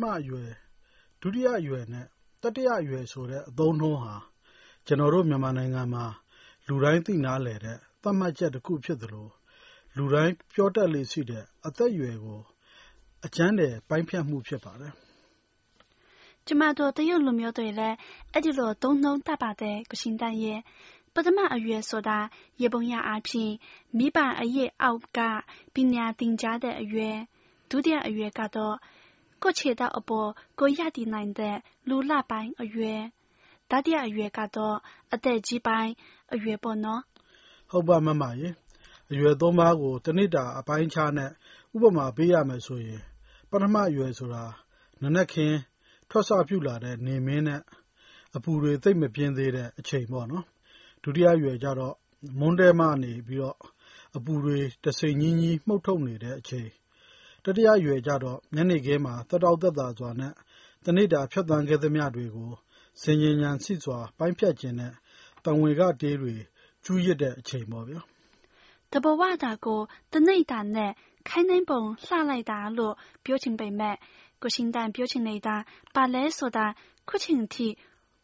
ပထမအရွယ်၊ဒုတိယအရွယ်နဲ့ တတိယအရွယ်ဆိုတဲ့ အသုံးအနှုန်းဟာ ကျနော်တို့ မြန်မာနိုင်ငံမှာ လူတိုင်းသိနားလည်တဲ့ သတ်မှတ်ချက်တခုဖြစ်သလို လူတိုင်းပြောတတ်လေ့ရှိတဲ့ အသက်အရွယ်ကို အကြမ်းတဲ့ပိုင်းဖြတ်မှု ဖြစ်ပါတယ်။ကျမတို့ တရုတ်လူမျိုးတွေလည်း အဲ့ဒီလို သုံးနှုန်းတတ်ပါတယ်ကရှင်တန်ရဲ့ ပထမအရွယ်ဆိုတာ ယေဘုယျအားဖြင့် မိဘအရေးအောက်က ပညာသင်ကြားတဲ့အရွယ် ဒုတိယအရွယ်ကတော့ ကိုယ့်ခြေထောက်အပေါ်ကိုယ်ရပ်တည်နိုင်တဲ့လူလပိုင်းအရွယ်တတိယအရွယ်ကတော့အသက်ကြီးပိုင်းအရွယ်ပေါ့နော်။ဟုတ်ပါမမရေ။အရွယ်သုံးပါးကိုတနေ့တာအပိုင်းအခြားနဲ့ဥပမာပေးရမယ်ဆိုရင်ပထမအရွယ်ဆိုတာနံနက်ခင်းထွက်စပြုလာတဲ့နေမင်းနဲ့အပူတွေသိပ်မပြင်းသေးတဲ့အချိန်ပေါ့နော်။ဒုတိယအရွယ်ကျတော့မွန်းတည့်မှနေပြီးတော့အပူတွေတစိမ့်ညည်းညည်းမှုတ်ထုတ်နေတဲ့အချိန်။ တတိယအရွယ်ကျတော့ ညနေခင်းမှာ သက်တောင့်သက်သာစွာနဲ့ တနေ့တာ ဖြတ်သန်းခဲ့သမျှတွေကို ဆင်ခြင်ဉာဏ်ရှိစွာ ပိုင်းဖြတ်ချင်တဲ့ သံဝေကတေးတွေ ကျူးရစ်တဲ့အချိန်ပေါ့ဗျာ။တဘဝတာကို တနေ့တာနဲ့ ခိုင်းနှိုင်းပုံလှလိုက်တာလို့ ပြောချင်ပေမဲ့ကိုရှင်တန်ပြောချင်နေတာ ဘာလဲဆိုတာ ခုချိန်ထိ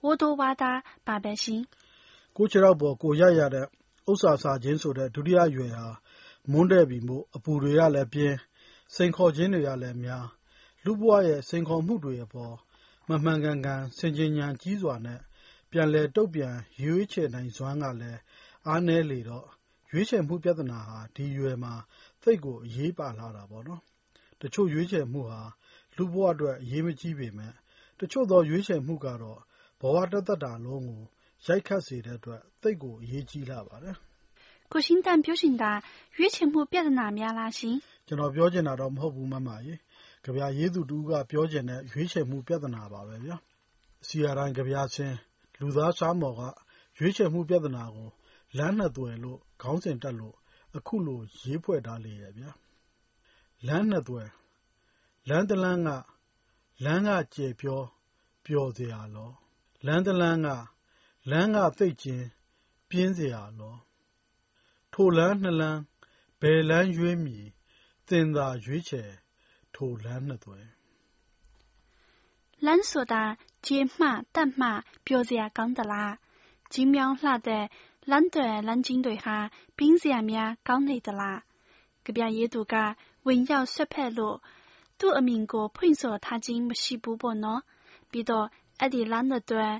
ဝတိုးဝါသားပါပဲရှင်။ကိုခြေထောက်ပေါ် ကိုရိုက်ရတဲ့ ဥစ္စာစာချင်းဆိုတဲ့ ဒုတိယအရွယ်ဟာ မွန်းတည့်ပြီမို့ အပူတွေကလည်းပြင်း၊ စိန်ခေါ်ခြင်းတွေကလည်းများ၊လူ့ဘဝရဲ့ စိန်ခေါ်မှုတွေအပေါ်မှန်မှန်ကန်ကန် ဆင်ခြင်ဉာဏ်ကြီးစွာနဲ့ ပြန်လည်တုံ့ပြန်ရွေးချယ်နိုင်စွမ်းကလည်း အားနည်းလေတော့ ရွေးချယ်မှုပြဿနာဟာ ဒီအရွယ်မှာ သိပ်ကိုအရေးပါလှတာပေါ့နော်။တချို့ရွေးချယ်မှုဟာ လူ့ဘဝအတွက် အရေးမကြီးပေမယ့်တချို့သောရွေးချယ်မှုကတော့ ဘဝတသက်တာလုံးကို ရိုက်ခတ်စေတဲ့အတွက် သိပ်ကိုအရေးကြီးလှပါတယ်။ ကိုရှင်တန်ပြောချင်တာရွေးချယ်မှုပြဿနာများလားရှင်။ကျနော်ပြောချင်တာတော့မဟုတ်ဘူးမမရေ။ကဗျာရေးသူတဦးကပြောချင်တဲ့ရွေးချယ်မှုပြဿနာပါပဲဗျာ။စီအာတိုင်းကဗျာဆင်းလူသားရှားမော်ကရွေးချယ်မှုပြဿနာကိုလမ်းနှစ်သွယ်လို့ခေါင်းစဉ်တပ်လို့အခုလိုရေးဖွဲ့ထားလေရဲ့ဗျာ။လမ်းနှစ်သွယ်လမ်းတလမ်းကလမ်းကကျယ်ပြောပျော်စရာလောလမ်းတလမ်းကလမ်းကသိပ်ကျဉ်ပြင်းစရာလော ထိုလမ်းနှစ်လမ်းဘယ်လမ်းရွေးမည်သင်သာရွေးချယ်ထိုလမ်းနှစ်သွယ်လမ်းဆိုတာကျေမှတက်မှပြောစရာကောင်းသလားကြီးမြောင်းလှတဲ့လမ်းတွေလမ်းချင်းတွေဟာပြင်းစရာများကောင်းနေသလားကြပြရေးသူကဝင်ရောက်ဆွတ်ဖက်လို့သူ့အမြင်ကိုဖွင့်ဆိုထားခြင်းမရှိဘူးပေါ့နော်ပြီးတော့အဲ့ဒီလမ်းတဲ့အတွက်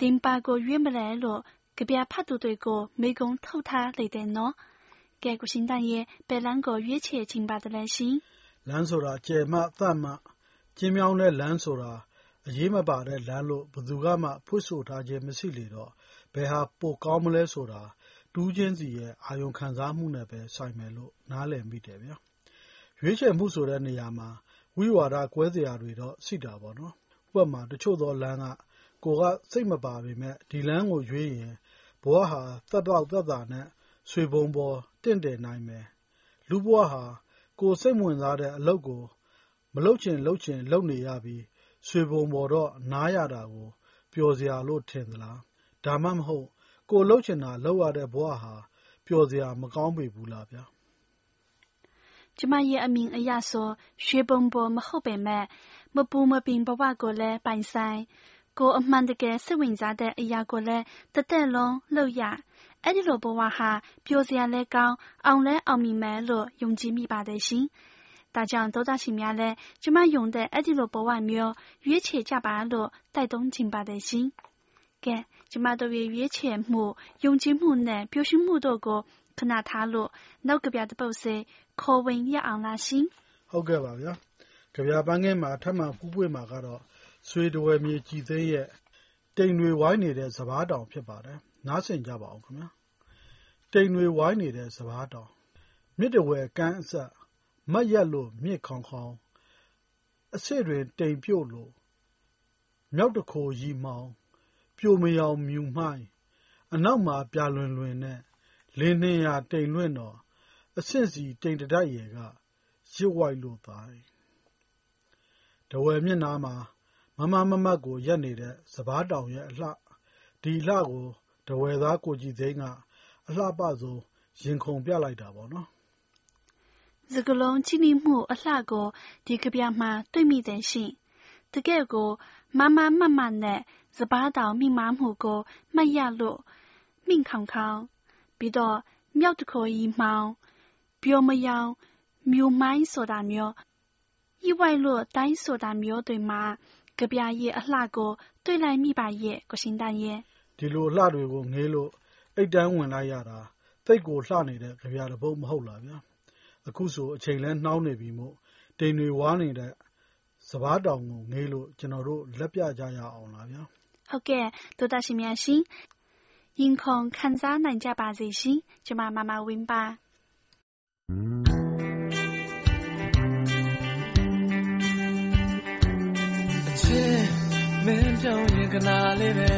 တင်ပါကိုရွေးမလဲလို့ ကြပြဖတ်သူတွေကိုမိကုံထုတ်ထားလေတယ်နော်ကဲကိုရှင်တန်ရဲ့ဘယ်လမ်းကိုရွေးချယ်ခြင်းပါတယ်လဲရှင်လမ်းဆိုတာကျယ်မှသတ်မှကျင်းမြောင်းတဲ့လမ်းဆိုတာအရေးမပါတဲ့လမ်းလို့ဘယ်သူကမှဖွင့်ဆိုထားခြင်းမရှိလေတော့ဘယ်ဟာပိုကောင်းမလဲဆိုတာတူးချင်းစီရဲ့အာယုံခံစားမှုနဲ့ပဲဆိုင်မယ်လို့နားလည်မိတယ်ဗျာရွေးချယ်မှုဆိုတဲ့နေရာမှာဝိဝါဒကွဲစရာတွေတော့ရှိတာပေါ့နော်ဥပမာတချို့သောလမ်းက ကိုကစိတ်မပါပေမဲ့ဒီလမ်းကိုရွေးရင် ဘဝဟာ သက်တော့သက်သာနဲ့ ဆွေပုံပေါ် တင့်တယ်နိုင်မယ် လူဘဝဟာ ကိုစိတ်ဝင်စားတဲ့အလုပ်ကို မလုပ်ချင်လုပ်ချင် လုပ်နေရပြီး ဆွေပုံပေါ်တော့ နားရတာကို ပျော်စရာလို့ ထင်သလား ဒါမှမဟုတ် ကိုလုပ်ချင်တာ လုပ်ရတဲ့ဘဝဟာ ပျော်စရာ မကောင်းပေဘူးလားဗျာ ကျမရဲ့အမြင်အရဆို ရွှေပုံပေါ် မဟုတ်ပေမဲ့မပူမပင်ဘဝကိုလည်း ပိုင်ဆိုင် ကိုအမှန်တကယ်စိတ်ဝင်စားတဲ့အရာကိုလည်းတသက်လုံးလုပ်ရအဲ့ဒီလိုဘဝဟာပျော်စရာလည်းကောင်းအောင်လည်းအောင်မြင်မယ်လို့ယုံကြည်မိပါတယ်ရှင်ဒါကြောင့်သောသားရှင်များလည်းကျမယုံတဲ့အဲ့ဒီလိုဘဝမျိုးရွေးချယ်ကြပါလို့တိုက်တွန်းချင်ပါတယ်ရှင်ကဲကျမတို့ရဲ့ရွေးချယ်မှုယုံကြည်မှုနဲ့ပျော်ရွှင်မှုတို့ကိုခဏထားလို့နောက်ကပြတဲ့ပုတ်စေခေါ်ဝင်ရအောင်လားရှင်ဟုတ်ကဲ့ပါဗျာကြပြပန်းကင်းမှာထပ်မံပူးပွေမှာကတော့ ဆွေတော်မြေကြည်သိန်းရဲ့တိမ်တွေဝိုင်းနေတဲ့စဘာတောင်ဖြစ်ပါတယ်နားဆင်ကြပါအောင်ခင်ဗျာတိမ်တွေဝိုင်းနေတဲ့စဘာတောင်မြစ်တဝဲကန်းအဆက်မတ်ရက်လို့မြစ်ခေါင်ခေါင်အစ်စ်တွင်တိမ်ပြုတ်လို့မြောက်တခိုရီမောင်ပြိုမယောင်မြူမှိုင်းအနောက်မှာပြလွင်လွင်နဲ့လင်းနှင်းရာတိမ်လွင့်တော်အဆင့်စီတိမ်တတိုက်ရယ်ကရစ်ဝိုက်လို့တိုင်းတဝယ်မျက်နှာမှာ မမမမတ်ကိုရက်နေတဲ့ စပားတောင်ရဲ့အလှ ဒီလှကိုတဝယ်သား ကိုကြည်သိန်းက အလှပဆုံး ရင်ခုန်ပြလိုက်တာပေါ့နော် စကလုံးကြည်နိမှုအလှကို ဒီကပြမှာ တွေ့မိတယ်ရှင်။တကယ့်ကိုမားမားမတ်မတ်နဲ့ စပါးတောင် မိမားမှုကိုမှတ်ရလို့မိန့်ခေါင်ခေါင် ပြီးတော့မြောက်တခိုရီမှောင် ပျော်မယောင် မြို့မိုင်းဆိုတာမျိုး意外လို့တိုင်းဆိုတာမျိုးတွေမှာ ကြပြရဲ့အလှကိုတွေ့လိုက်မိပါရဲ့ကိုရှင်တန်ရဲ့ဒီလိုအလှတွေကိုငေးလို့အိတ်တန်းဝင်လိုက်ရတာသိပ်ကိုလှနေတဲ့ကြပြတစ်ပုဒ်မဟုတ်လားဗျာအခုဆိုအချိန်လဲနှောင်းနေပြီမို့တိမ်တွေဝါနေတဲ့စပားတောင်ကိုငေးလို့ကျွန်တော်တို့လက်ပြကြရအောင်လားဗျာဟုတ်ကဲ့多大ရှင်များရှင်ရင်ခုန်ခံစားနိုင်ကြပါစေရှင်ကျမမမဝင်းပါ မင်းပြောင်းရင်ကနာလေးပဲ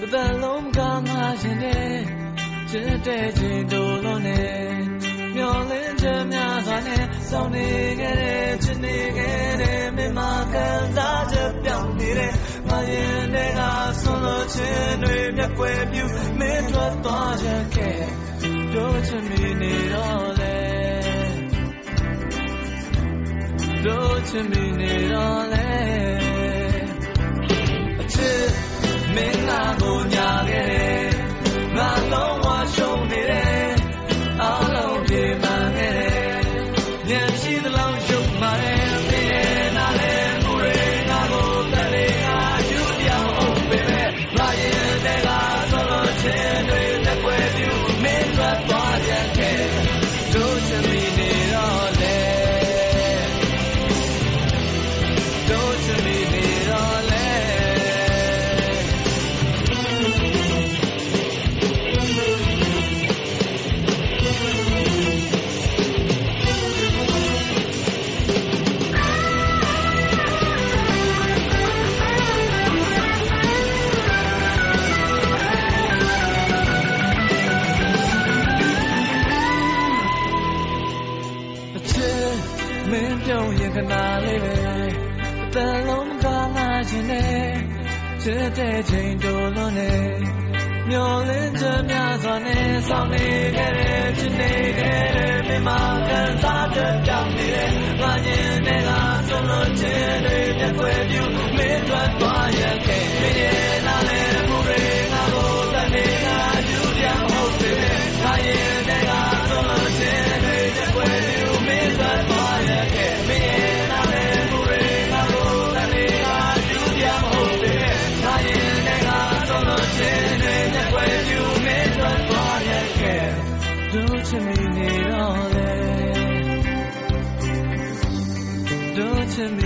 တစ်သက်လုံးကမှရှင်နေချစ်တဲ့ချိန်တို့လုံးနဲ့မျောလင်းချက်များစွာနဲ့စောင့်နေခဲ့တဲ့ချစ်နေခဲ့တဲ့မင်းမကန်စားချက်ပြောင်းနေတဲ့ငါရင်တွေကဆွန်လို့ချင်းတွေမျက်ွယ်ပြူမင်းထွက်သွားချက်ခဲ့တို့ချင်မိနေတော့လေတို့ချင်မိနေတော့လေ ညံရှိသလောက် ချစ်တဲ့ချိန်တိုလွန်နေမျောလင်းချက်များစွာနဲ့ဆောင်နေခဲ့တဲ့ချစ်နေခဲ့တဲ့မိမကန်စားတဲ့ပြောင်းနေတဲ့ငါညင်တွေကဆုံးလို့ခြင်းတွေမျက်ွယ်ပြူမင်းထွက်သွားရခဲ့ ချင်မိနေတော့လေတို့ချင်မိနေတော့